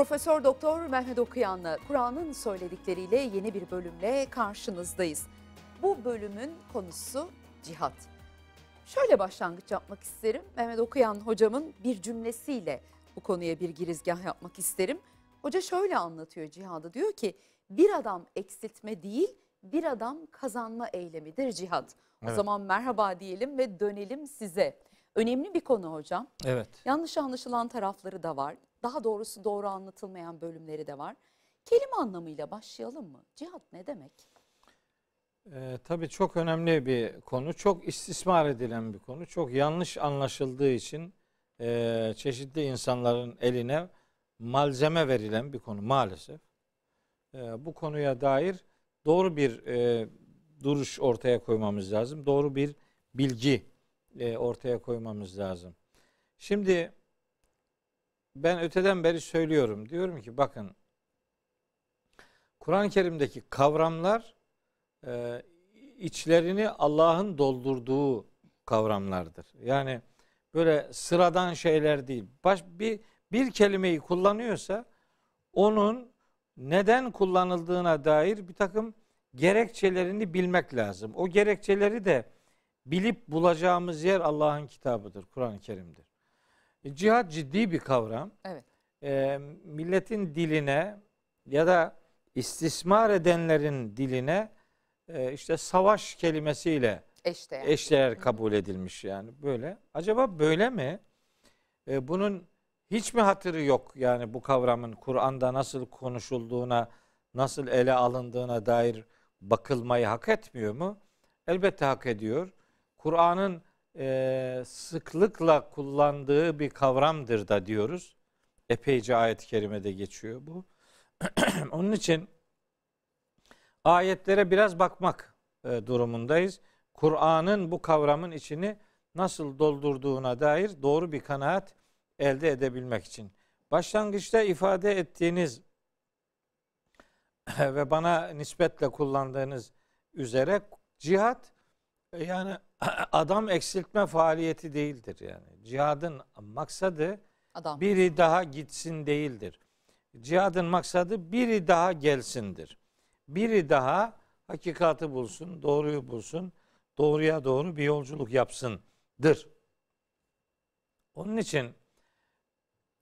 Profesör Doktor Mehmet Okuyan'la Kur'an'ın söyledikleriyle yeni bir bölümle karşınızdayız. Bu bölümün konusu cihat. Şöyle başlangıç yapmak isterim. Mehmet Okuyan hocamın bir cümlesiyle bu konuya bir girizgah yapmak isterim. Hoca şöyle anlatıyor cihadı. Diyor ki bir adam eksiltme değil bir adam kazanma eylemidir cihat. O Evet. zaman merhaba diyelim ve dönelim size. Önemli bir konu hocam. Evet. Yanlış anlaşılan tarafları da var. Daha doğrusu doğru anlatılmayan bölümleri de var. Kelime anlamıyla başlayalım mı? Cihat ne demek? Ee, tabii çok önemli bir konu. Çok istismar edilen bir konu. Çok yanlış anlaşıldığı için e, çeşitli insanların eline malzeme verilen bir konu maalesef. E, bu konuya dair doğru bir e, duruş ortaya koymamız lazım. Doğru bir bilgi e, ortaya koymamız lazım. Şimdi ben öteden beri söylüyorum. Diyorum ki bakın Kur'an-ı Kerim'deki kavramlar e, içlerini Allah'ın doldurduğu kavramlardır. Yani böyle sıradan şeyler değil. Baş, bir, bir kelimeyi kullanıyorsa onun neden kullanıldığına dair bir takım gerekçelerini bilmek lazım. O gerekçeleri de bilip bulacağımız yer Allah'ın kitabıdır, Kur'an-ı Kerim'dir. E, Cihad ciddi bir kavram. Evet. E, milletin diline ya da istismar edenlerin diline e, işte savaş kelimesiyle Eşdeğer. eşdeğer kabul edilmiş yani böyle. Acaba böyle mi? E, bunun hiç mi hatırı yok yani bu kavramın Kur'an'da nasıl konuşulduğuna, nasıl ele alındığına dair bakılmayı hak etmiyor mu? Elbette hak ediyor. Kur'an'ın e, sıklıkla kullandığı bir kavramdır da diyoruz. Epeyce ayet-i kerimede geçiyor bu. Onun için ayetlere biraz bakmak e, durumundayız. Kur'an'ın bu kavramın içini nasıl doldurduğuna dair doğru bir kanaat elde edebilmek için. Başlangıçta ifade ettiğiniz ve bana nispetle kullandığınız üzere cihat yani adam eksiltme faaliyeti değildir yani. Cihadın maksadı Adam. biri daha gitsin değildir. Cihadın maksadı biri daha gelsindir. Biri daha hakikati bulsun, doğruyu bulsun, doğruya doğru bir yolculuk yapsındır. Onun için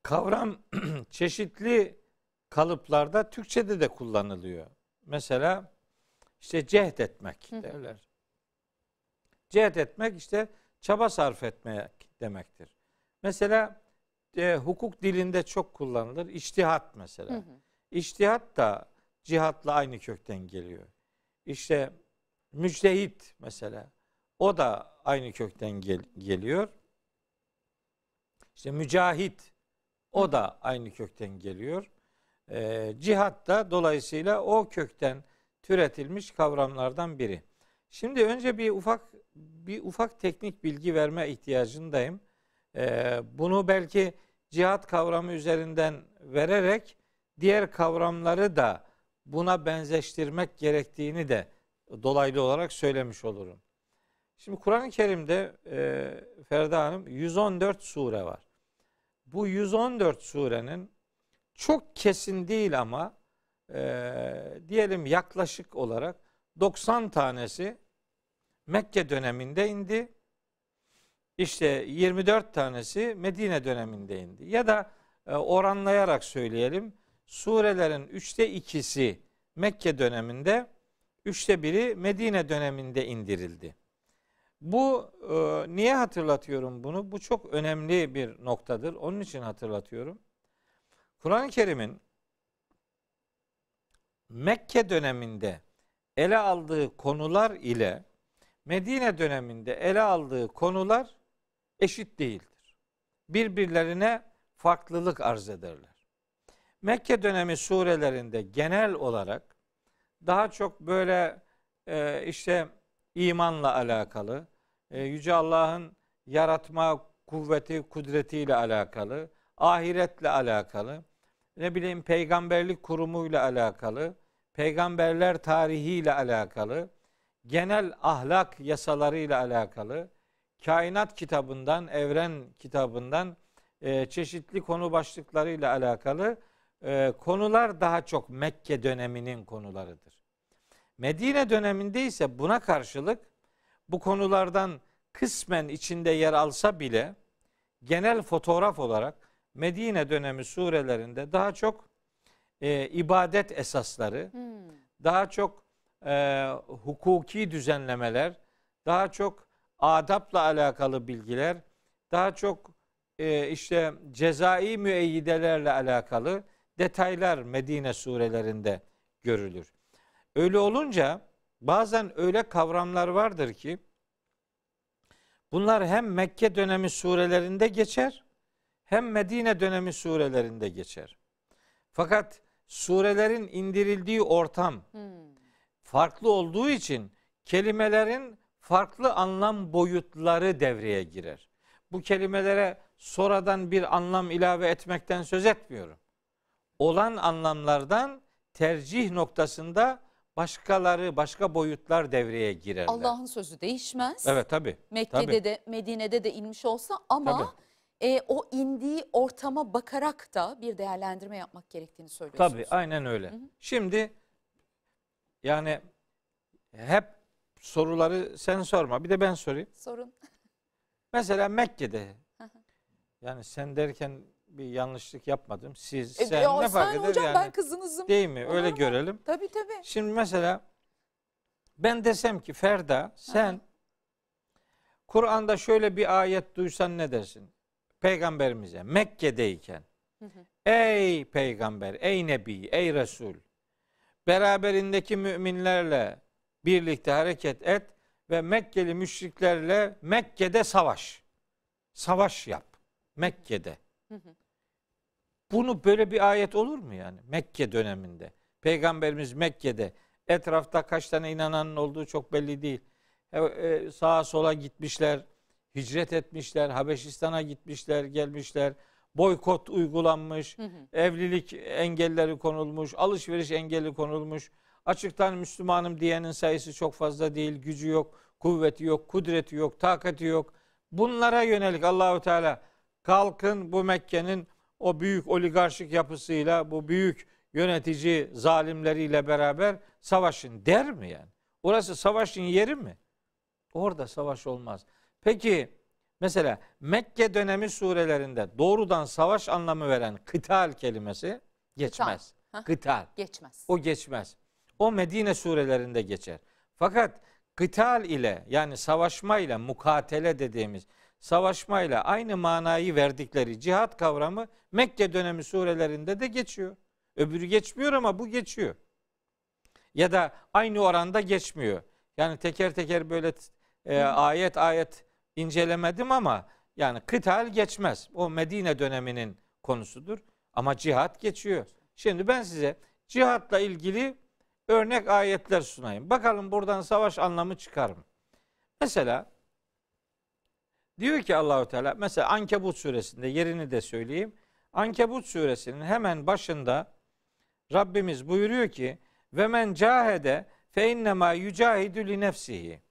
kavram çeşitli kalıplarda Türkçe'de de kullanılıyor. Mesela işte cehd etmek derler. Cehd etmek işte çaba sarf etmek demektir. Mesela e, hukuk dilinde çok kullanılır. İçtihat mesela. Hı hı. İçtihat da cihatla aynı kökten geliyor. İşte müçtehit mesela. O da aynı kökten gel- geliyor. İşte mücahit o da aynı kökten geliyor. Ee, cihat da dolayısıyla o kökten türetilmiş kavramlardan biri. Şimdi önce bir ufak bir ufak teknik bilgi verme ihtiyacındayım. Ee, bunu belki cihat kavramı üzerinden vererek diğer kavramları da buna benzeştirmek gerektiğini de dolaylı olarak söylemiş olurum. Şimdi Kur'an-ı Kerim'de e, Ferda Hanım 114 sure var. Bu 114 surenin çok kesin değil ama e, diyelim yaklaşık olarak 90 tanesi Mekke döneminde indi. İşte 24 tanesi Medine döneminde indi. Ya da e, oranlayarak söyleyelim. Surelerin üçte ikisi Mekke döneminde, üçte biri Medine döneminde indirildi. Bu e, niye hatırlatıyorum bunu? Bu çok önemli bir noktadır. Onun için hatırlatıyorum. Kur'an-ı Kerim'in Mekke döneminde ele aldığı konular ile Medine döneminde ele aldığı konular eşit değildir. Birbirlerine farklılık arz ederler. Mekke dönemi surelerinde genel olarak daha çok böyle e, işte imanla alakalı, e, Yüce Allah'ın yaratma kuvveti, kudretiyle alakalı, ahiretle alakalı, ne bileyim peygamberlik kurumuyla alakalı, peygamberler tarihiyle alakalı, genel ahlak yasalarıyla alakalı, kainat kitabından, evren kitabından e, çeşitli konu başlıklarıyla alakalı e, konular daha çok Mekke döneminin konularıdır. Medine döneminde ise buna karşılık bu konulardan kısmen içinde yer alsa bile genel fotoğraf olarak Medine dönemi surelerinde daha çok e, ibadet esasları, Hmm. daha çok e, hukuki düzenlemeler, daha çok adapla alakalı bilgiler, daha çok e, işte cezai müeyyidelerle alakalı detaylar Medine surelerinde görülür. Öyle olunca bazen öyle kavramlar vardır ki bunlar hem Mekke dönemi surelerinde geçer hem Medine dönemi surelerinde geçer. Fakat surelerin indirildiği ortam Hmm. Farklı olduğu için kelimelerin farklı anlam boyutları devreye girer. Bu kelimelere sonradan bir anlam ilave etmekten söz etmiyorum. Olan anlamlardan tercih noktasında başkaları, başka boyutlar devreye girerler. Allah'ın sözü değişmez. Evet tabi. Mekke'de tabii. de Medine'de de inmiş olsa ama e, o indiği ortama bakarak da bir değerlendirme yapmak gerektiğini söylüyorsunuz. Tabii aynen öyle. Hı hı. Şimdi yani hep soruları sen sorma. Bir de ben sorayım. Sorun. Mesela Mekke'de yani sen derken bir yanlışlık yapmadım. Siz, E, sen ya ne fark eder hocam yani? ben kızınızım. Değil mi? Olur Öyle mu? görelim. Tabii tabii. Şimdi mesela ben desem ki Ferda sen. Kur'an'da şöyle bir ayet duysan ne dersin? Peygamberimize Mekke'deyken Hı hı. Ey peygamber, ey nebi, ey resul. Beraberindeki müminlerle birlikte hareket et ve Mekkeli müşriklerle Mekke'de savaş. Savaş yap. Mekke'de. Hı hı. Bunu böyle bir ayet olur mu yani? Mekke döneminde. Peygamberimiz Mekke'de. Etrafta kaç tane inananın olduğu çok belli değil. E, e, sağa sola gitmişler, hicret etmişler, Habeşistan'a gitmişler, gelmişler. Boykot uygulanmış, Hı hı. evlilik engelleri konulmuş, alışveriş engeli konulmuş. Açıktan Müslümanım diyenin sayısı çok fazla değil, gücü yok, kuvveti yok, kudreti yok, takati yok. Bunlara yönelik Allahu Teala kalkın bu Mekke'nin o büyük oligarşik yapısıyla, bu büyük yönetici zalimleriyle beraber savaşın der mi yani? Orası savaşın yeri mi? Orada savaş olmaz. Peki mesela Mekke dönemi surelerinde doğrudan savaş anlamı veren kıtal kelimesi geçmez. Kıtal. Geçmez. O geçmez. O Medine surelerinde geçer. Fakat kıtal ile yani savaşma ile mukatele dediğimiz savaşma ile aynı manayı verdikleri cihat kavramı Mekke dönemi surelerinde de geçiyor. Öbürü geçmiyor ama bu geçiyor. Ya da aynı oranda geçmiyor. Yani teker teker böyle e, ayet ayet incelemedim ama yani kıtal geçmez. O Medine döneminin konusudur. Ama cihat geçiyor. Şimdi ben size cihatla ilgili örnek ayetler sunayım. Bakalım buradan savaş anlamı çıkar mı? Mesela diyor ki Allahu Teala mesela Ankebut suresinde yerini de söyleyeyim. Ankebut suresinin hemen başında Rabbimiz buyuruyor ki ve men cahede fe innema yucahidu li nefsihi.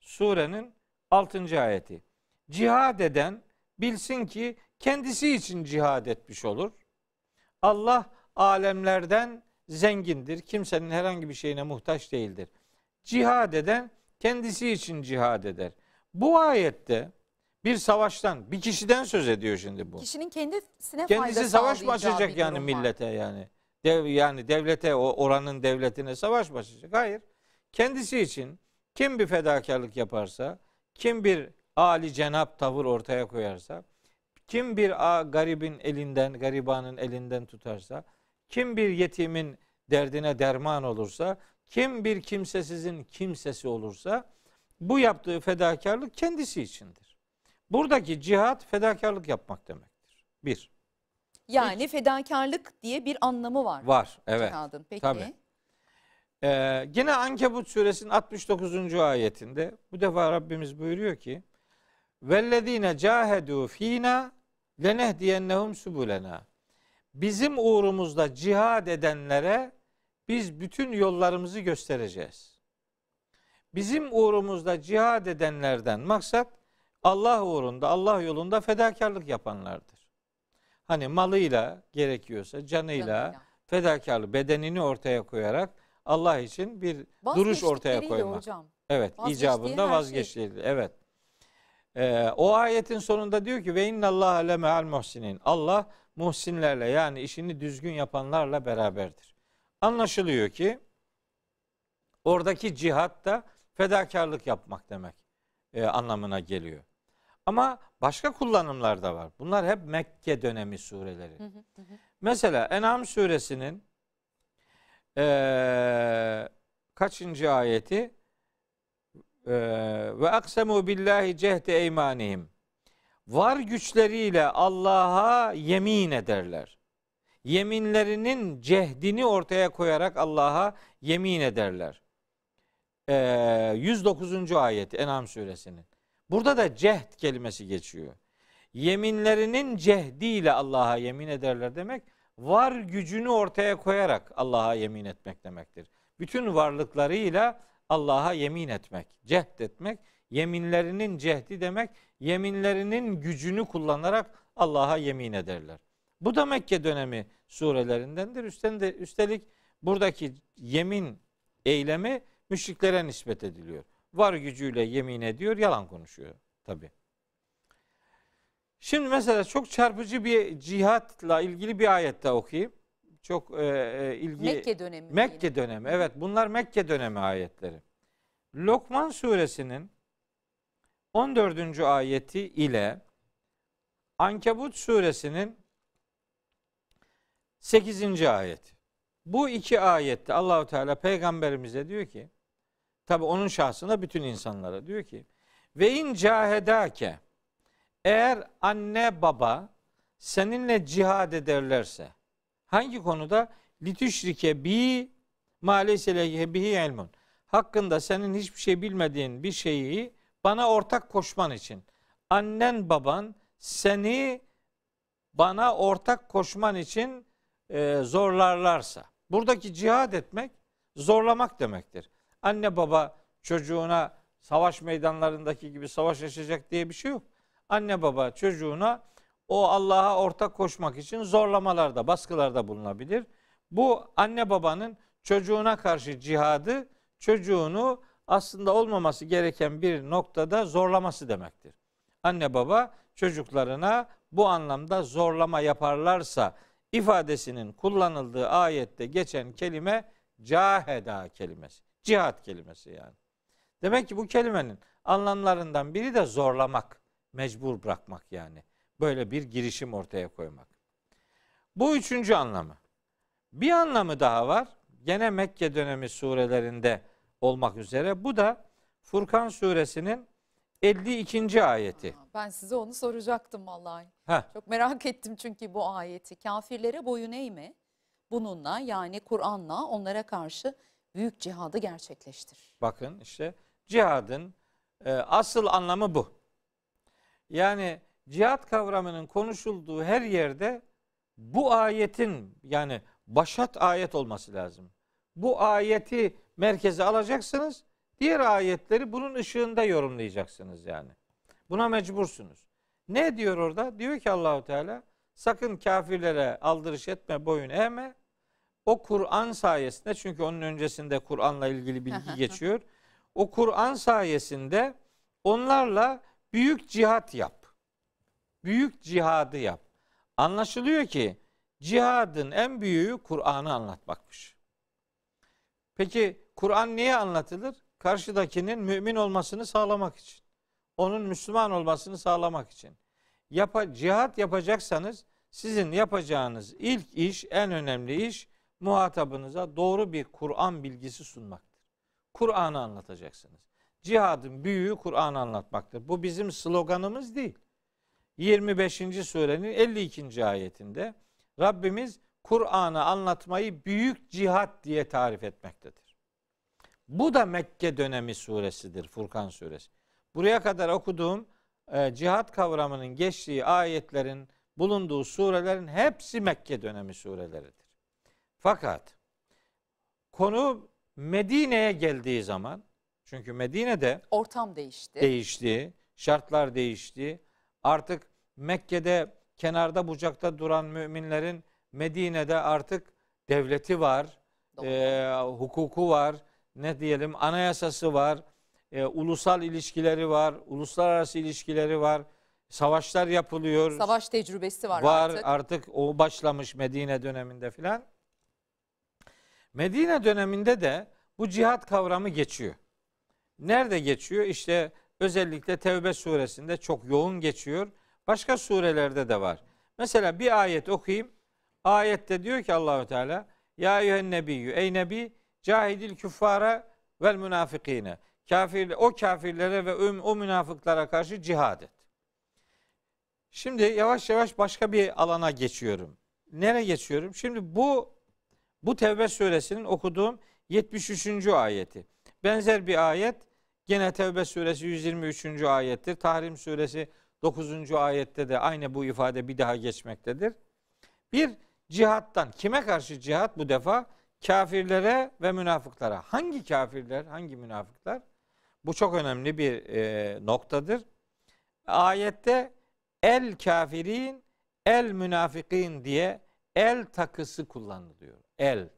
Surenin 6. ayeti. Cihad eden bilsin ki kendisi için cihad etmiş olur. Allah alemlerden zengindir. Kimsenin herhangi bir şeyine muhtaç değildir. Cihad eden kendisi için cihad eder. Bu ayette bir savaştan, bir kişiden söz ediyor şimdi bu. Kişinin kendisine Kendisi fayda savaş mı açacak yani durum var. millete yani? Dev, yani devlete, o oranın devletine savaş mı açacak? Hayır. Kendisi için kim bir fedakarlık yaparsa, kim bir ali cenap tavır ortaya koyarsa, kim bir a, garibin elinden, garibanın elinden tutarsa, kim bir yetimin derdine derman olursa, kim bir kimsesizin kimsesi olursa bu yaptığı fedakarlık kendisi içindir. Buradaki cihat fedakarlık yapmak demektir. Bir. Yani fedakarlık diye bir anlamı var. Var. Evet. Cihadın. Peki. tabii. Ee, yine Ankebut suresinin 69. ayetinde bu defa Rabbimiz buyuruyor ki vellezine cahedu fina lenehdiyennehum subulena. Bizim uğrumuzda cihad edenlere biz bütün yollarımızı göstereceğiz. Bizim uğrumuzda cihad edenlerden maksat Allah uğrunda, Allah yolunda fedakarlık yapanlardır. Hani malıyla gerekiyorsa canıyla, Canıyla. fedakarlığı bedenini ortaya koyarak Allah için bir duruş ortaya koymak. hocam. Evet, icabında şey. vazgeçti. Evet. Ee, o ayetin sonunda diyor ki ve innallaha le me'al muhsinin. Allah muhsinlerle yani işini düzgün yapanlarla beraberdir. Anlaşılıyor ki oradaki cihat da fedakarlık yapmak demek e, anlamına geliyor. Ama başka kullanımlar da var. Bunlar hep Mekke dönemi sureleri. Hı, hı hı. Mesela En'am suresinin eee, kaçıncı ayeti? Eee, Ve aksemu billahi cehde eymanihim. Var güçleriyle Allah'a yemin ederler. Yeminlerinin cehdini ortaya koyarak Allah'a yemin ederler. Eee 109. ayet En'am suresinin. Burada da cehd kelimesi geçiyor yeminlerinin cehdiyle Allah'a yemin ederler demek var gücünü ortaya koyarak Allah'a yemin etmek demektir. Bütün varlıklarıyla Allah'a yemin etmek, cehd etmek, yeminlerinin cehdi demek, yeminlerinin gücünü kullanarak Allah'a yemin ederler. Bu da Mekke dönemi surelerindendir. Üstelik, buradaki yemin eylemi müşriklere nispet ediliyor. Var gücüyle yemin ediyor, yalan konuşuyor tabi. Şimdi mesela çok çarpıcı bir cihatla ilgili bir ayet daha okuyayım. Çok e, e, ilgi Mekke dönemi. Mekke yine. dönemi. Evet bunlar Mekke dönemi ayetleri. Lokman suresinin 14. ayeti ile Ankebut suresinin 8. ayeti. Bu iki ayette Allahu Teala peygamberimize diyor ki tabi onun şahsına bütün insanlara diyor ki ve in cahedake eğer anne baba seninle cihad ederlerse hangi konuda? Litüşrike bi maalesef bihi ilmun. Hakkında senin hiçbir şey bilmediğin bir şeyi bana ortak koşman için. Annen baban seni bana ortak koşman için e, zorlarlarsa. Buradaki cihad etmek zorlamak demektir. Anne baba çocuğuna savaş meydanlarındaki gibi savaş açacak diye bir şey yok anne baba çocuğuna o Allah'a ortak koşmak için zorlamalarda, baskılarda bulunabilir. Bu anne babanın çocuğuna karşı cihadı çocuğunu aslında olmaması gereken bir noktada zorlaması demektir. Anne baba çocuklarına bu anlamda zorlama yaparlarsa ifadesinin kullanıldığı ayette geçen kelime caheda kelimesi. Cihat kelimesi yani. Demek ki bu kelimenin anlamlarından biri de zorlamak mecbur bırakmak yani. Böyle bir girişim ortaya koymak. Bu üçüncü anlamı. Bir anlamı daha var. Gene Mekke dönemi surelerinde olmak üzere. Bu da Furkan suresinin 52. ayeti. Ben size onu soracaktım vallahi. Heh. Çok merak ettim çünkü bu ayeti. Kafirlere boyun eğme. Bununla yani Kur'an'la onlara karşı büyük cihadı gerçekleştir. Bakın işte cihadın e, asıl anlamı bu. Yani cihat kavramının konuşulduğu her yerde bu ayetin yani başat ayet olması lazım. Bu ayeti merkeze alacaksınız. Diğer ayetleri bunun ışığında yorumlayacaksınız yani. Buna mecbursunuz. Ne diyor orada? Diyor ki Allahu Teala sakın kafirlere aldırış etme, boyun eğme. O Kur'an sayesinde çünkü onun öncesinde Kur'an'la ilgili bilgi geçiyor. O Kur'an sayesinde onlarla büyük cihat yap. Büyük cihadı yap. Anlaşılıyor ki cihadın en büyüğü Kur'an'ı anlatmakmış. Peki Kur'an niye anlatılır? Karşıdakinin mümin olmasını sağlamak için. Onun Müslüman olmasını sağlamak için. Yapa, cihat yapacaksanız sizin yapacağınız ilk iş, en önemli iş muhatabınıza doğru bir Kur'an bilgisi sunmaktır. Kur'an'ı anlatacaksınız. Cihadın büyüğü Kur'an'ı anlatmaktır. Bu bizim sloganımız değil. 25. surenin 52. ayetinde Rabbimiz Kur'an'ı anlatmayı büyük cihat diye tarif etmektedir. Bu da Mekke dönemi suresidir Furkan suresi. Buraya kadar okuduğum e, cihat kavramının geçtiği ayetlerin bulunduğu surelerin hepsi Mekke dönemi sureleridir. Fakat konu Medine'ye geldiği zaman çünkü Medine'de Ortam değişti. değişti, şartlar değişti. Artık Mekke'de kenarda bucakta duran müminlerin Medine'de artık devleti var, Doğru. e, hukuku var, ne diyelim anayasası var, e, ulusal ilişkileri var, uluslararası ilişkileri var, savaşlar yapılıyor, Savaş tecrübesi var, var artık. artık o başlamış Medine döneminde filan. Medine döneminde de bu cihat kavramı geçiyor. Nerede geçiyor? İşte özellikle Tevbe suresinde çok yoğun geçiyor. Başka surelerde de var. Mesela bir ayet okuyayım. Ayette diyor ki Allahü Teala Ya eyyühen nebiyyü ey nebi cahidil küffara vel münafikine. Kafir, o kafirlere ve o münafıklara karşı cihad et. Şimdi yavaş yavaş başka bir alana geçiyorum. Nereye geçiyorum? Şimdi bu bu Tevbe suresinin okuduğum 73. ayeti. Benzer bir ayet gene Tevbe suresi 123. ayettir. Tahrim suresi 9. ayette de aynı bu ifade bir daha geçmektedir. Bir cihattan kime karşı cihat bu defa? Kafirlere ve münafıklara. Hangi kafirler, hangi münafıklar? Bu çok önemli bir e, noktadır. Ayette el kafirin, el münafikin diye el takısı kullanılıyor. El.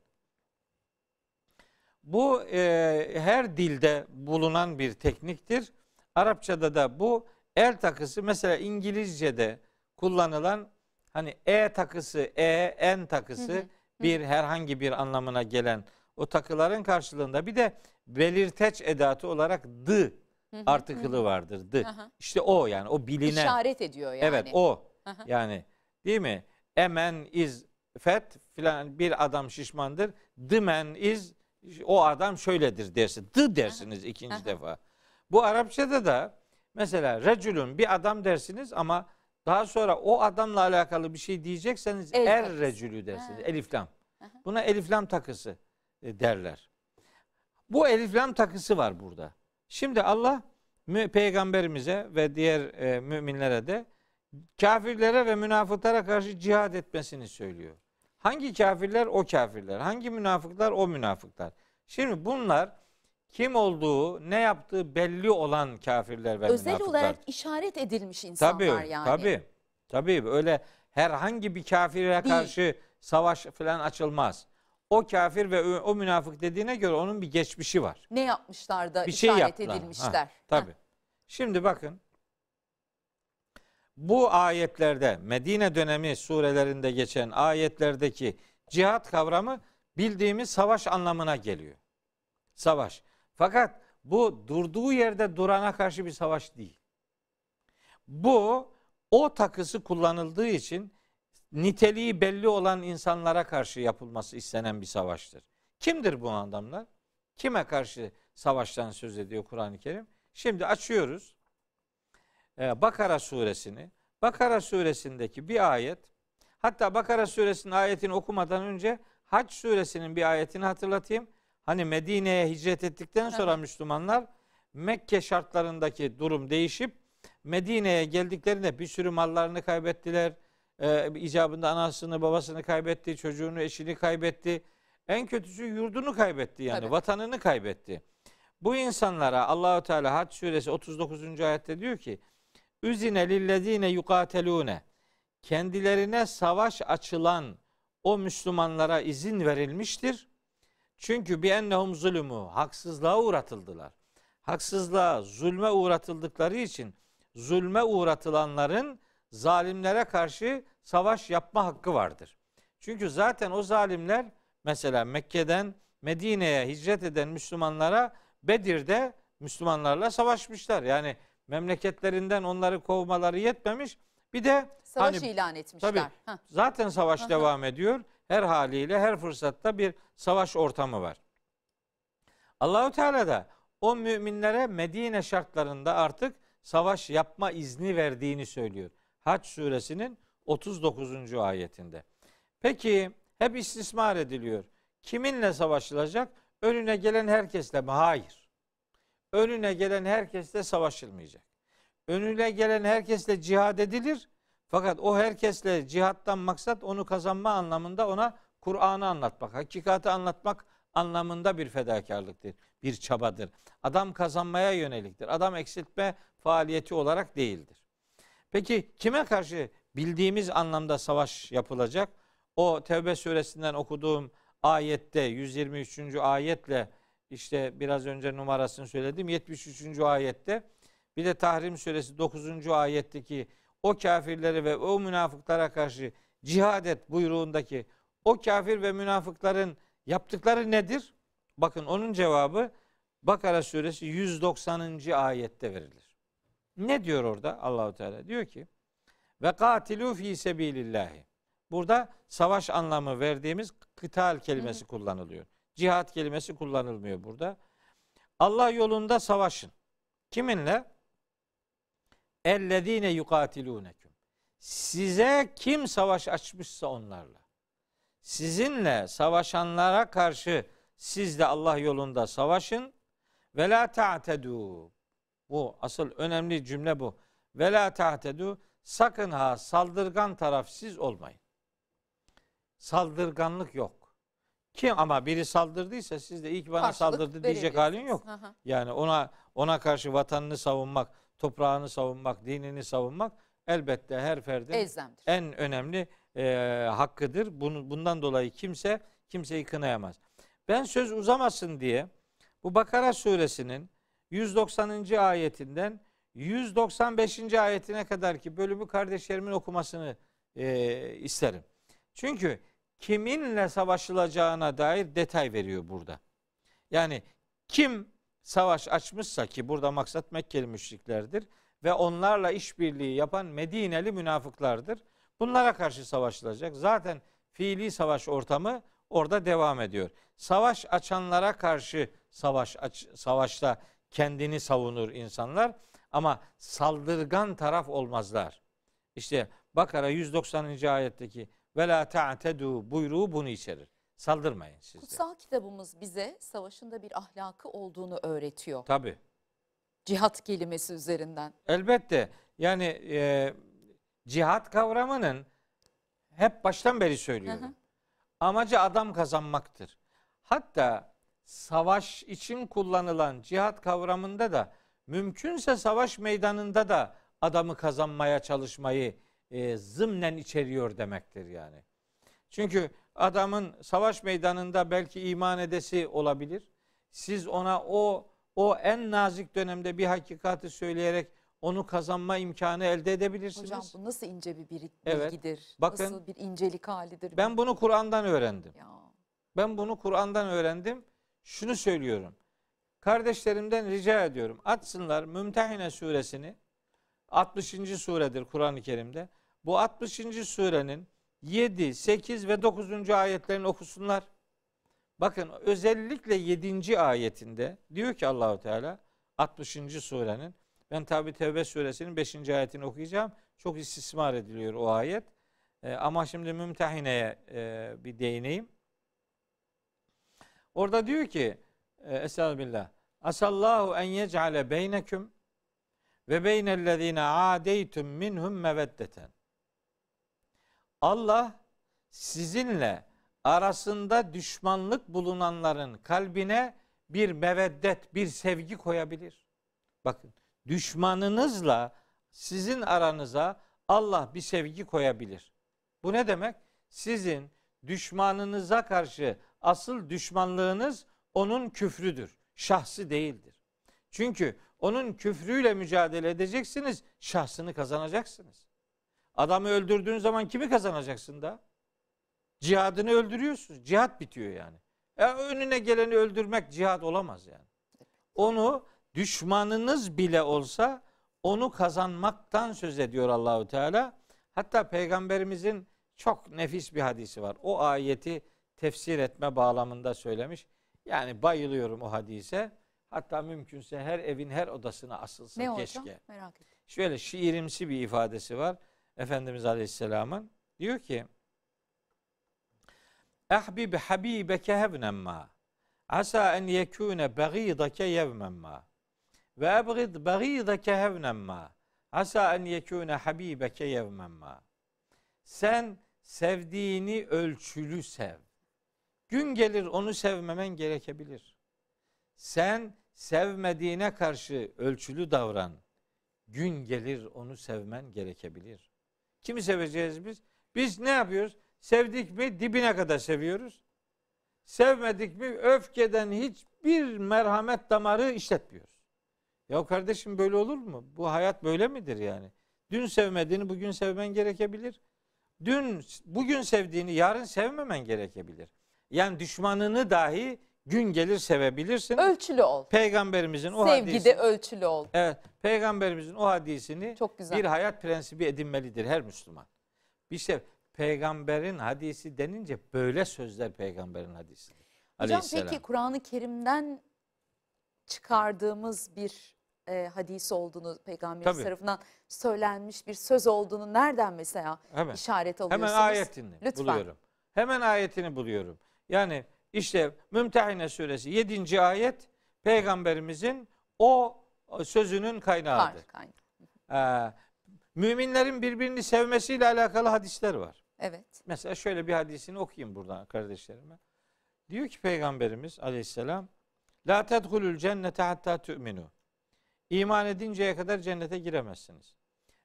Bu e, her dilde bulunan bir tekniktir. Arapçada da bu el takısı mesela İngilizce'de kullanılan hani e takısı, e, en takısı Hı hı, bir herhangi bir anlamına gelen o takıların karşılığında bir de belirteç edatı olarak hı, artıkılı vardır. Aha. İşte o yani o bilinen. İşaret ediyor yani. Evet o. Yani değil mi? A man is fat filan bir adam şişmandır. The man is o adam şöyledir dersin. The dersiniz ikinci Aha. defa. Bu Arapçada da mesela recülün bir adam dersiniz ama daha sonra o adamla alakalı bir şey diyecekseniz El er takısı. recülü dersiniz. Ha. Elif lam. Aha. Buna elif lam takısı e, derler. Bu elif lam takısı var burada. Şimdi Allah peygamberimize ve diğer e, müminlere de kafirlere ve münafıklara karşı cihad etmesini söylüyor. Hangi kafirler? O kafirler. Hangi münafıklar? O münafıklar. Şimdi bunlar kim olduğu, ne yaptığı belli olan kafirler ve Özel münafıklar. olarak işaret edilmiş insanlar Tabii, yani. tabii. Tabii öyle herhangi bir kafire Değil. karşı savaş falan açılmaz. O kafir ve o münafık dediğine göre onun bir geçmişi var. Ne yapmışlar da Bir şey işaret yaptılar. edilmişler. Ha, tabii. Şimdi bakın. Bu ayetlerde Medine dönemi surelerinde geçen ayetlerdeki cihat kavramı bildiğimiz savaş anlamına geliyor. Savaş. Fakat bu durduğu yerde durana karşı bir savaş değil. Bu o takısı kullanıldığı için niteliği belli olan insanlara karşı yapılması istenen bir savaştır. Kimdir bu adamlar? Kime karşı savaştan söz ediyor Kur'an-ı Kerim? Şimdi açıyoruz. Ee, Bakara suresini. Bakara suresindeki bir ayet. Hatta Bakara suresinin ayetini okumadan önce Hac suresinin bir ayetini hatırlatayım. Hani Medine'ye hicret ettikten sonra Aha. Müslümanlar Mekke şartlarındaki durum değişip Medine'ye geldiklerinde bir sürü mallarını kaybettiler. Ee, icabında anasını babasını kaybetti, çocuğunu eşini kaybetti. En kötüsü yurdunu kaybetti yani Tabii. vatanını kaybetti. Bu insanlara Allahu Teala Hac suresi 39. ayette diyor ki: "Üzine lillezine yukatelune." Kendilerine savaş açılan o Müslümanlara izin verilmiştir. Çünkü bir ennehum zulümü haksızlığa uğratıldılar. Haksızlığa, zulme uğratıldıkları için zulme uğratılanların zalimlere karşı savaş yapma hakkı vardır. Çünkü zaten o zalimler mesela Mekke'den Medine'ye hicret eden Müslümanlara Bedir'de Müslümanlarla savaşmışlar. Yani memleketlerinden onları kovmaları yetmemiş. Bir de Savaş Hani- ilan etmişler. Tabii. Zaten savaş Aha. devam ediyor. Her haliyle her fırsatta bir savaş ortamı var. Allahu Teala da o müminlere Medine şartlarında artık savaş yapma izni verdiğini söylüyor. Haç suresinin 39. ayetinde. Peki hep istismar ediliyor. Kiminle savaşılacak? Önüne gelen herkesle mi? Hayır. Önüne gelen herkesle savaşılmayacak. Önüne gelen herkesle cihad edilir. Fakat o herkesle cihattan maksat onu kazanma anlamında ona Kur'an'ı anlatmak, hakikati anlatmak anlamında bir fedakarlıktır, bir çabadır. Adam kazanmaya yöneliktir. Adam eksiltme faaliyeti olarak değildir. Peki kime karşı bildiğimiz anlamda savaş yapılacak. O Tevbe suresinden okuduğum ayette 123. ayetle işte biraz önce numarasını söyledim 73. ayette bir de Tahrim suresi 9. ayetteki o kafirleri ve o münafıklara karşı cihad et buyruğundaki o kafir ve münafıkların yaptıkları nedir? Bakın onun cevabı Bakara suresi 190. ayette verilir. Ne diyor orada Allahu Teala? Diyor ki ve katilu fi sebilillahi. Burada savaş anlamı verdiğimiz kıtal kelimesi kullanılıyor. Cihat kelimesi kullanılmıyor burada. Allah yolunda savaşın. Kiminle? Ellezine yukatiluneküm. Size kim savaş açmışsa onlarla. Sizinle savaşanlara karşı siz de Allah yolunda savaşın. Ve la ta'tedu. Bu asıl önemli cümle bu. Ve la ta'tedu. Sakın ha saldırgan taraf siz olmayın. Saldırganlık yok. Kim ama biri saldırdıysa siz de ilk bana Karşılık saldırdı diyecek halin yok. Aha. Yani ona ona karşı vatanını savunmak, toprağını savunmak, dinini savunmak elbette her ferdin Elzemdir. en önemli e, hakkıdır. Bunu, bundan dolayı kimse kimseyi kınayamaz. Ben söz uzamasın diye bu Bakara suresinin 190. ayetinden 195. ayetine kadar ki bölümü kardeşlerimin okumasını e, isterim. Çünkü kiminle savaşılacağına dair detay veriyor burada. Yani kim savaş açmışsa ki burada maksat Mekkeli müşriklerdir ve onlarla işbirliği yapan Medineli münafıklardır. Bunlara karşı savaşılacak. Zaten fiili savaş ortamı orada devam ediyor. Savaş açanlara karşı savaş aç, savaşta kendini savunur insanlar ama saldırgan taraf olmazlar. İşte Bakara 190. ayetteki ve la ta'tedu buyruğu bunu içerir. Saldırmayın siz de. Kutsal kitabımız bize savaşın da bir ahlakı olduğunu öğretiyor. Tabi. Cihat kelimesi üzerinden. Elbette. Yani e, cihat kavramının hep baştan beri söylüyorum. Hı hı. Amacı adam kazanmaktır. Hatta savaş için kullanılan cihat kavramında da mümkünse savaş meydanında da adamı kazanmaya çalışmayı e, zımnen içeriyor demektir yani. Çünkü adamın savaş meydanında belki iman edesi olabilir. Siz ona o o en nazik dönemde bir hakikati söyleyerek onu kazanma imkanı elde edebilirsiniz. Hocam bu nasıl ince bir bilgidir? Evet. Bakın, nasıl bir incelik halidir? Ben bunu Kur'an'dan öğrendim. Ya. Ben bunu Kur'an'dan öğrendim. Şunu söylüyorum. Kardeşlerimden rica ediyorum. Açsınlar Mümtehine suresini. 60. suredir Kur'an-ı Kerim'de. Bu 60. surenin 7, 8 ve 9. ayetlerini okusunlar. Bakın özellikle 7. ayetinde diyor ki Allahu Teala 60. surenin ben tabi Tevbe suresinin 5. ayetini okuyacağım. Çok istismar ediliyor o ayet. E, ama şimdi Mümtehine'ye e, bir değineyim. Orada diyor ki e, Estağfirullah. Asallahu en yec'ale beyneküm ve beynellezine adeytum minhum meveddeten. Allah sizinle arasında düşmanlık bulunanların kalbine bir meveddet, bir sevgi koyabilir. Bakın düşmanınızla sizin aranıza Allah bir sevgi koyabilir. Bu ne demek? Sizin düşmanınıza karşı asıl düşmanlığınız onun küfrüdür. Şahsı değildir. Çünkü onun küfrüyle mücadele edeceksiniz, şahsını kazanacaksınız. Adamı öldürdüğün zaman kimi kazanacaksın da? Cihadını öldürüyorsun. Cihat bitiyor yani. E, önüne geleni öldürmek cihat olamaz yani. Onu düşmanınız bile olsa onu kazanmaktan söz ediyor Allahu Teala. Hatta peygamberimizin çok nefis bir hadisi var. O ayeti tefsir etme bağlamında söylemiş. Yani bayılıyorum o hadise. Hatta mümkünse her evin her odasına asılsa ne keşke. Hocam? Merak ettim. Şöyle şiirimsi bir ifadesi var. Efendimiz Aleyhisselam'ın. Diyor ki Ahbib habibeke hevnen ma. Asa en yekune bagidake yevmen ma. Ve ebgid bagidake hevnen ma. Asa en yekune habibeke yevmen ma. Sen sevdiğini ölçülü sev. Gün gelir onu sevmemen gerekebilir. Sen sevmediğine karşı ölçülü davran. Gün gelir onu sevmen gerekebilir. Kimi seveceğiz biz? Biz ne yapıyoruz? Sevdik mi dibine kadar seviyoruz. Sevmedik mi öfkeden hiçbir merhamet damarı işletmiyoruz. Ya kardeşim böyle olur mu? Bu hayat böyle midir yani? Dün sevmediğini bugün sevmen gerekebilir. Dün bugün sevdiğini yarın sevmemen gerekebilir. Yani düşmanını dahi gün gelir sevebilirsin. Ölçülü ol. Peygamberimizin o Sevgide hadisi. ölçülü ol. Evet, peygamberimizin o hadisini Çok güzel. bir hayat prensibi edinmelidir her Müslüman. Bir şey peygamberin hadisi denince böyle sözler peygamberin hadisidir. Hocam Aleyhisselam. peki Kur'an-ı Kerim'den çıkardığımız bir e, hadis olduğunu peygamberimiz Tabii. tarafından söylenmiş bir söz olduğunu nereden mesela Hemen. işaret alıyorsunuz? Hemen ayetini Lütfen. buluyorum. Hemen ayetini buluyorum. Yani işte Mümtehine suresi 7. ayet peygamberimizin o sözünün kaynağıdır. Kaynağı. Ee, müminlerin birbirini sevmesiyle alakalı hadisler var. Evet. Mesela şöyle bir hadisini okuyayım buradan kardeşlerime. Diyor ki Peygamberimiz aleyhisselam La tedhulul cennete hatta tu'minu. İman edinceye kadar cennete giremezsiniz.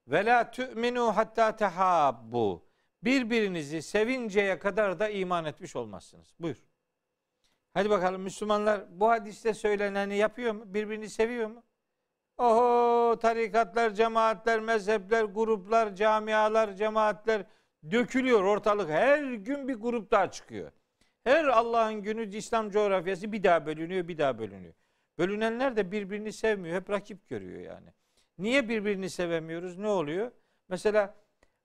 Ve la tu'minu hatta tehabbu. Birbirinizi sevinceye kadar da iman etmiş olmazsınız. Buyur. Hadi bakalım Müslümanlar bu hadiste söyleneni yapıyor mu? Birbirini seviyor mu? Oho tarikatlar, cemaatler, mezhepler, gruplar, camialar, cemaatler dökülüyor ortalık. Her gün bir grup daha çıkıyor. Her Allah'ın günü İslam coğrafyası bir daha bölünüyor, bir daha bölünüyor. Bölünenler de birbirini sevmiyor, hep rakip görüyor yani. Niye birbirini sevemiyoruz? Ne oluyor? Mesela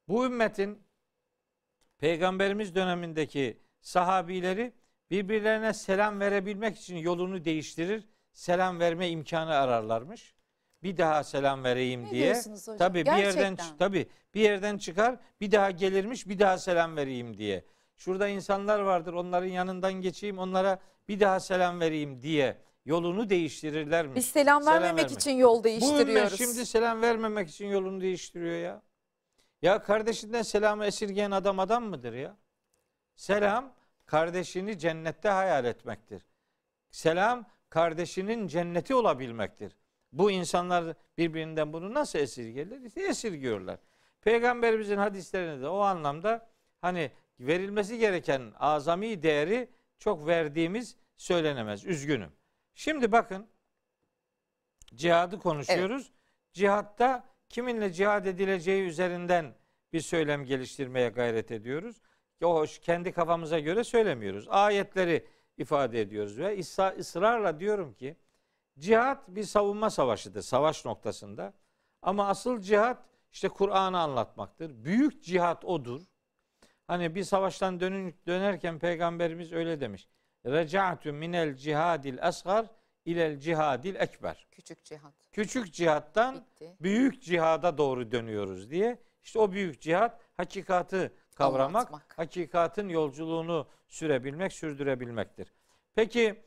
bu ümmetin peygamberimiz dönemindeki sahabileri birbirlerine selam verebilmek için yolunu değiştirir, selam verme imkanı ararlarmış. Bir daha selam vereyim Ne diye. Tabii bir yerden tabii bir yerden çıkar, bir daha gelirmiş, bir daha selam vereyim diye. Şurada insanlar vardır, onların yanından geçeyim, onlara bir daha selam vereyim diye yolunu değiştirirlermiş. Biz selam Selam vermemek vermek. için yol Bu değiştiriyoruz. şimdi selam vermemek için yolunu değiştiriyor ya. Ya kardeşinden selamı esirgeyen adam adam mıdır ya? Selam kardeşini cennette hayal etmektir. Selam kardeşinin cenneti olabilmektir. Bu insanlar birbirinden bunu nasıl esirgerler? İşte esirgiyorlar. Peygamberimizin hadislerinde de o anlamda hani verilmesi gereken azami değeri çok verdiğimiz söylenemez. Üzgünüm. Şimdi bakın cihadı konuşuyoruz. Cihatta kiminle cihad edileceği üzerinden bir söylem geliştirmeye gayret ediyoruz. O hoş kendi kafamıza göre söylemiyoruz. Ayetleri ifade ediyoruz ve ısra- ısrarla diyorum ki cihat bir savunma savaşıdır savaş noktasında. Ama asıl cihat işte Kur'an'ı anlatmaktır. Büyük cihat odur. Hani bir savaştan dönün, dönerken peygamberimiz öyle demiş. Reca'tu minel cihadil asgar ilel cihadil ekber. Küçük cihat. Küçük cihattan Bitti. büyük cihada doğru dönüyoruz diye. İşte o büyük cihat hakikatı kavramak, Anlatmak. hakikatin yolculuğunu sürebilmek, sürdürebilmektir. Peki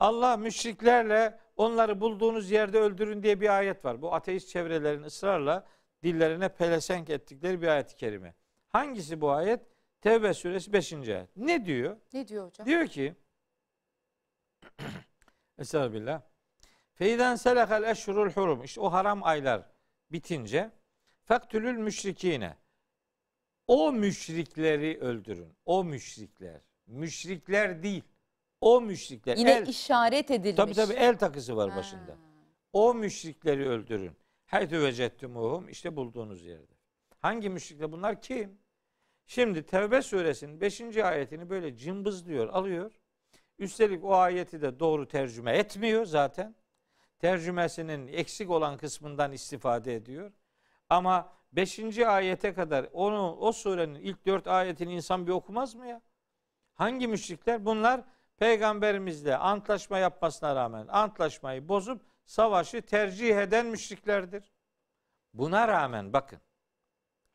Allah müşriklerle onları bulduğunuz yerde öldürün diye bir ayet var. Bu ateist çevrelerin ısrarla dillerine pelesenk ettikleri bir ayet-i kerime. Hangisi bu ayet? Tevbe suresi 5. ayet. Ne diyor? Ne diyor hocam? Diyor ki Estağfirullah. Feyden selakal eşhurul hurum. İşte o haram aylar bitince faktülül müşrikine. O müşrikleri öldürün. O müşrikler. Müşrikler değil. O müşrikler. Yine el, işaret edilmiş. tabii tabii el takısı var Ha. başında. O müşrikleri öldürün. Haytü vecettumuhum işte bulduğunuz yerde. Hangi müşrikler bunlar kim? Şimdi Tevbe suresinin 5. ayetini böyle cımbızlıyor, alıyor. Üstelik o ayeti de doğru tercüme etmiyor zaten. Tercümesinin eksik olan kısmından istifade ediyor. Ama 5. ayete kadar onu o surenin ilk 4 ayetini insan bir okumaz mı ya? Hangi müşrikler? Bunlar peygamberimizle antlaşma yapmasına rağmen antlaşmayı bozup savaşı tercih eden müşriklerdir. Buna rağmen bakın.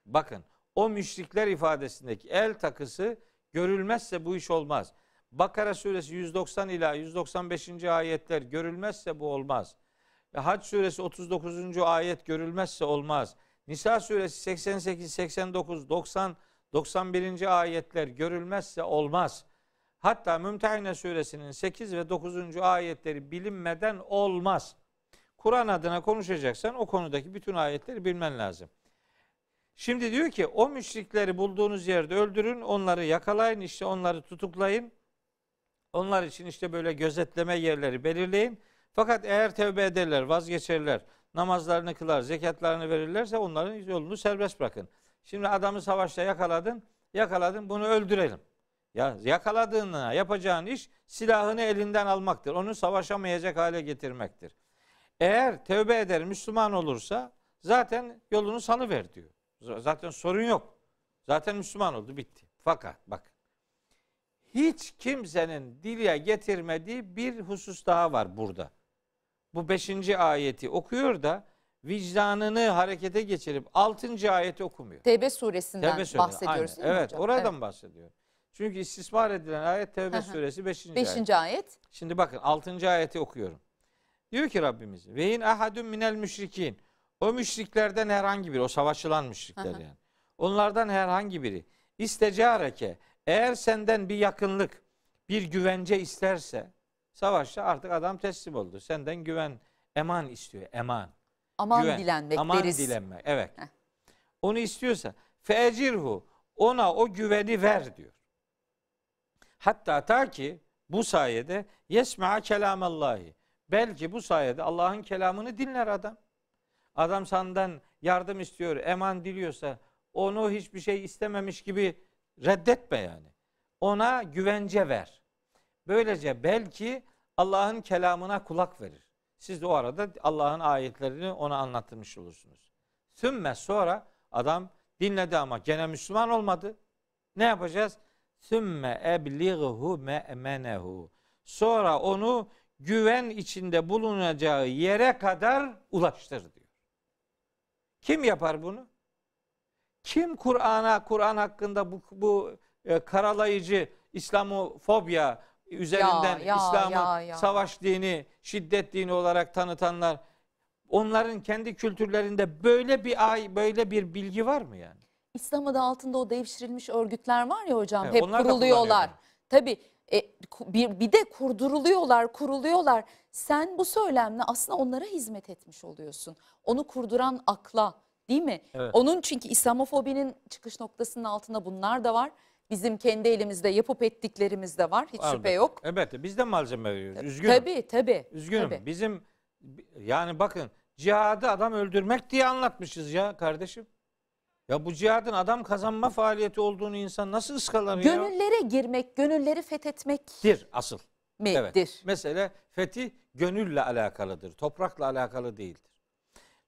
Bakın o müşrikler ifadesindeki el takısı görülmezse bu iş olmaz. Bakara suresi 190 ila 195. ayetler görülmezse bu olmaz. Hac suresi 39. ayet görülmezse olmaz. Nisa suresi 88, 89, 90, 91. ayetler görülmezse olmaz. Hatta Mümtehine suresinin 8 ve 9. ayetleri bilinmeden olmaz. Kur'an adına konuşacaksan o konudaki bütün ayetleri bilmen lazım. Şimdi diyor ki o müşrikleri bulduğunuz yerde öldürün, onları yakalayın, işte onları tutuklayın. Onlar için işte böyle gözetleme yerleri belirleyin. Fakat eğer tevbe ederler, vazgeçerler, namazlarını kılar, zekatlarını verirlerse onların yolunu serbest bırakın. Şimdi adamı savaşta yakaladın, yakaladın bunu öldürelim. Ya yakaladığına yapacağın iş silahını elinden almaktır. Onu savaşamayacak hale getirmektir. Eğer tövbe eder Müslüman olursa zaten yolunu salıver diyor. Zaten sorun yok. Zaten Müslüman oldu bitti. Fakat bak hiç kimsenin dile getirmediği bir husus daha var burada. Bu beşinci ayeti okuyor da vicdanını harekete geçirip altıncı ayeti okumuyor. Tevbe suresinden Tevbe suresi. bahsediyoruz Aynen. değil mi Evet hocam? oradan bahsediyor. Çünkü istismar edilen ayet Tevbe suresi 5. ayet. Beşinci ayet. Şimdi bakın 6. ayeti okuyorum. Diyor ki Rabbimiz ve in ahadun minel müşrikin. O müşriklerden herhangi biri, o savaşılan müşrikler yani. Onlardan herhangi biri istecareke eğer senden bir yakınlık, bir güvence isterse savaşta artık adam teslim oldu. Senden güven, eman istiyor, eman. Aman Güven, dilenmek aman deriz. dilenmek. Evet. Heh. Onu istiyorsa fecirhu ona o güveni ver diyor. Hatta ta ki bu sayede yesma kelamallahi. Belki bu sayede Allah'ın kelamını dinler adam. Adam senden yardım istiyor, eman diliyorsa onu hiçbir şey istememiş gibi reddetme yani. Ona güvence ver. Böylece belki Allah'ın kelamına kulak verir. Siz de o arada Allah'ın ayetlerini ona anlatmış olursunuz. Sümme sonra adam dinledi ama gene Müslüman olmadı. Ne yapacağız? Sümme eblighu me'menehu. Sonra onu güven içinde bulunacağı yere kadar ulaştır diyor. Kim yapar bunu? Kim Kur'an'a, Kur'an hakkında bu, bu e, karalayıcı İslamofobya üzerinden İslam'ı savaş dini, şiddet dini olarak tanıtanlar onların kendi kültürlerinde böyle bir ay, böyle bir bilgi var mı yani? İslam adı altında o devşirilmiş örgütler var ya hocam Evet, hep kuruluyorlar. Tabii e, bir, bir de kurduruluyorlar, kuruluyorlar. Sen bu söylemle aslında onlara hizmet etmiş oluyorsun. Onu kurduran akla değil mi? Evet. Onun çünkü İslamofobinin çıkış noktasının altında bunlar da var. Bizim kendi elimizde yapıp ettiklerimiz de var. Hiç şüphe Elbette. yok. Evet, biz de malzeme veriyoruz. Üzgünüm. Tabii tabii. Üzgünüm. tabii. Bizim yani bakın cihadı adam öldürmek diye anlatmışız ya kardeşim. Ya bu cihadın adam kazanma faaliyeti olduğunu insan nasıl ıskalar ya? Gönüllere girmek, gönülleri fethetmektir. Asıl. Evet. midir? Mesele fethi gönülle alakalıdır. Toprakla alakalı değildir.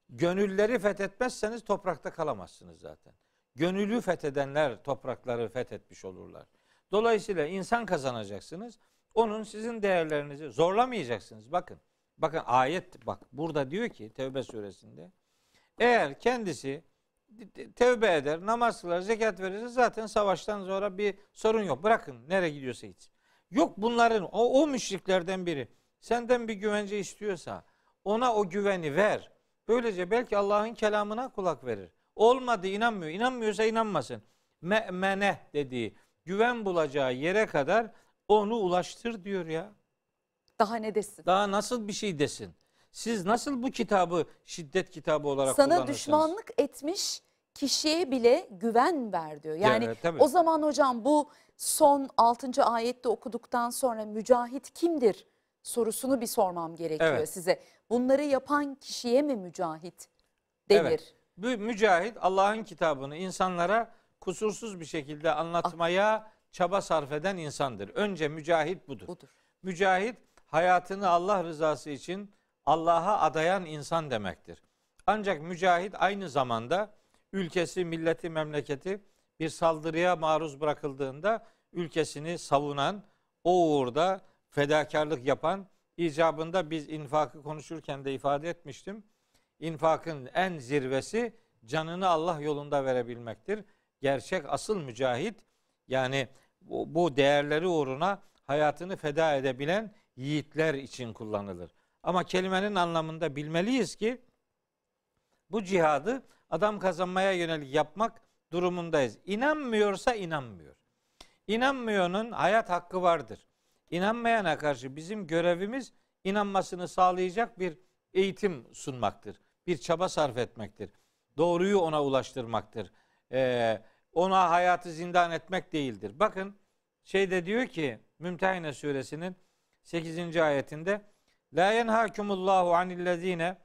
Gönülleri fethetmezseniz toprakta kalamazsınız zaten. Gönülü fethedenler toprakları fethetmiş olurlar. Dolayısıyla insan kazanacaksınız. Onun sizin değerlerinizi zorlamayacaksınız. Bakın. Bakın ayet bak burada diyor ki Tevbe suresinde eğer kendisi tevbe eder, namaz kılar, zekat verirse zaten savaştan sonra bir sorun yok. Bırakın nereye gidiyorsa hiç. Yok bunların o, o müşriklerden biri senden bir güvence istiyorsa ona o güveni ver. Böylece belki Allah'ın kelamına kulak verir. Olmadı inanmıyor. İnanmıyorsa inanmasın. Me'mene dediği güven bulacağı yere kadar onu ulaştır diyor ya. Daha ne desin? Daha nasıl bir şey desin? Siz nasıl bu kitabı şiddet kitabı olarak Sana kullanırsınız? düşmanlık etmiş kişiye bile güven ver diyor. Yani Evet, tabii. o zaman hocam bu son 6. ayette okuduktan sonra mücahit kimdir sorusunu bir sormam gerekiyor Evet. size. Bunları yapan kişiye mi mücahit denir? Evet. Bu mücahit Allah'ın kitabını insanlara kusursuz bir şekilde anlatmaya çaba sarf eden insandır. Önce mücahit budur. Budur. Mücahit hayatını Allah rızası için Allah'a adayan insan demektir. Ancak mücahit aynı zamanda ülkesi, milleti, memleketi bir saldırıya maruz bırakıldığında ülkesini savunan, o uğurda fedakarlık yapan, icabında biz infakı konuşurken de ifade etmiştim. İnfakın en zirvesi canını Allah yolunda verebilmektir. Gerçek asıl mücahit yani bu, değerleri uğruna hayatını feda edebilen yiğitler için kullanılır. Ama kelimenin anlamında bilmeliyiz ki bu cihadı adam kazanmaya yönelik yapmak durumundayız. İnanmıyorsa inanmıyor. İnanmayanın hayat hakkı vardır. İnanmayana karşı bizim görevimiz inanmasını sağlayacak bir eğitim sunmaktır. Bir çaba sarf etmektir. Doğruyu ona ulaştırmaktır. Ee, ona hayatı zindan etmek değildir. Bakın şeyde diyor ki Mümtehine suresinin 8. ayetinde La yenhakumullahu anillezine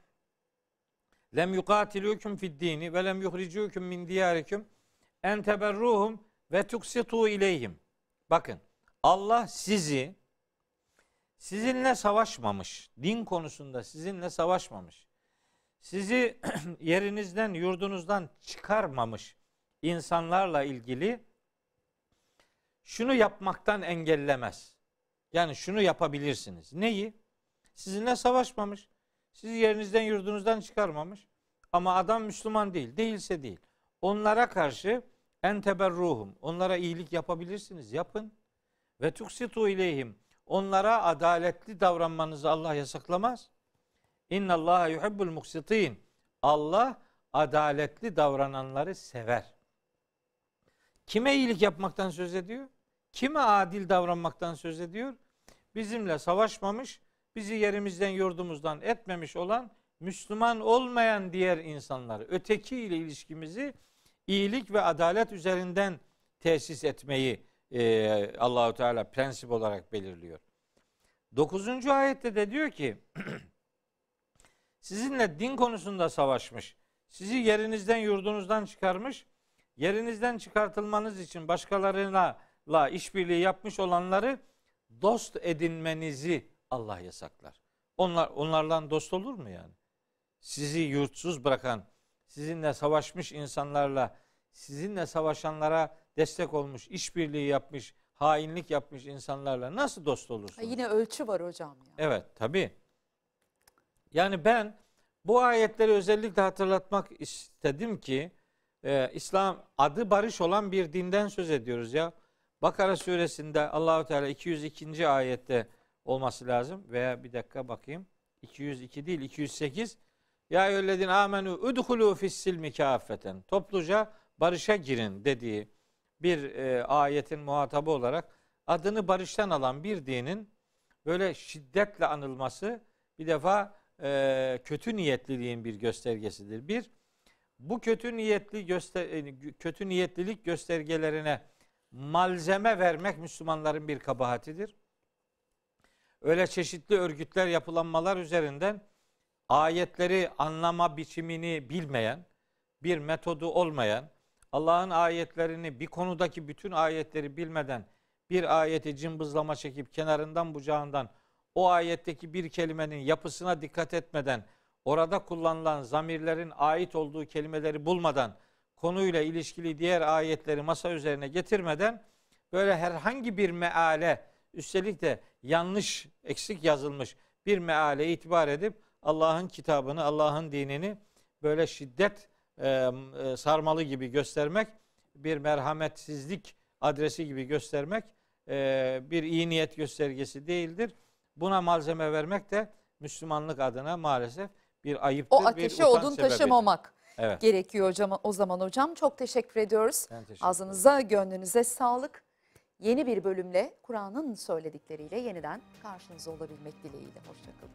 lem yukatilukum fid dini ve lem yuhricukum min diyarikum en teberruhum ve tuksitu ileyhim. Bakın Allah sizi sizinle savaşmamış. Din konusunda sizinle savaşmamış. Sizi yerinizden, yurdunuzdan çıkarmamış insanlarla ilgili şunu yapmaktan engellemez. Yani şunu yapabilirsiniz. Neyi? Sizinle savaşmamış. Sizi yerinizden, yurdunuzdan çıkarmamış. Ama adam Müslüman değil. Değilse değil. Onlara karşı en teberruhum. Onlara iyilik yapabilirsiniz. Yapın. Ve tuksitu ileyhim. Onlara adaletli davranmanızı Allah yasaklamaz. İnna Allah yuhibbul muksitin. Allah adaletli davrananları sever. Kime iyilik yapmaktan söz ediyor? Kime adil davranmaktan söz ediyor? Bizimle savaşmamış, bizi yerimizden yurdumuzdan etmemiş olan Müslüman olmayan diğer insanlar, öteki ile ilişkimizi iyilik ve adalet üzerinden tesis etmeyi e, Allahu Teala prensip olarak belirliyor. Dokuzuncu ayette de diyor ki sizinle din konusunda savaşmış, sizi yerinizden yurdunuzdan çıkarmış, yerinizden çıkartılmanız için başkalarına la işbirliği yapmış olanları dost edinmenizi Allah yasaklar. Onlar onlardan dost olur mu yani? Sizi yurtsuz bırakan, sizinle savaşmış insanlarla, sizinle savaşanlara destek olmuş, işbirliği yapmış, hainlik yapmış insanlarla nasıl dost Ha, olursunuz? yine ölçü var hocam ya. Evet tabi. Yani ben bu ayetleri özellikle hatırlatmak istedim ki e, İslam adı barış olan bir dinden söz ediyoruz ya. Bakara suresinde Allahu Teala 202. ayette olması lazım veya bir dakika bakayım. 202 değil 208. Ya eyyühellezine amenu udhulu fis silmi kâffeten. Topluca barışa girin dediği bir e, ayetin muhatabı olarak adını barıştan alan bir dinin böyle şiddetle anılması bir defa e, kötü niyetliliğin bir göstergesidir. Bir, bu kötü niyetli göster e, kötü niyetlilik göstergelerine malzeme vermek Müslümanların bir kabahatidir. Öyle çeşitli örgütler yapılanmalar üzerinden ayetleri anlama biçimini bilmeyen, bir metodu olmayan, Allah'ın ayetlerini bir konudaki bütün ayetleri bilmeden bir ayeti cımbızlama çekip kenarından bucağından o ayetteki bir kelimenin yapısına dikkat etmeden orada kullanılan zamirlerin ait olduğu kelimeleri bulmadan konuyla ilişkili diğer ayetleri masa üzerine getirmeden böyle herhangi bir meale üstelik de yanlış eksik yazılmış bir meale itibar edip Allah'ın kitabını, Allah'ın dinini böyle şiddet e, e, sarmalı gibi göstermek, bir merhametsizlik adresi gibi göstermek e, bir iyi niyet göstergesi değildir. Buna malzeme vermek de Müslümanlık adına maalesef bir ayıptır. O bir ateşe utanç odun sebebidir. taşımamak Evet. gerekiyor hocam, o zaman hocam. Çok teşekkür ediyoruz. Ben teşekkür ederim. Ağzınıza, gönlünüze sağlık. Yeni bir bölümle Kur'an'ın söyledikleriyle yeniden karşınızda olabilmek dileğiyle. Hoşçakalın.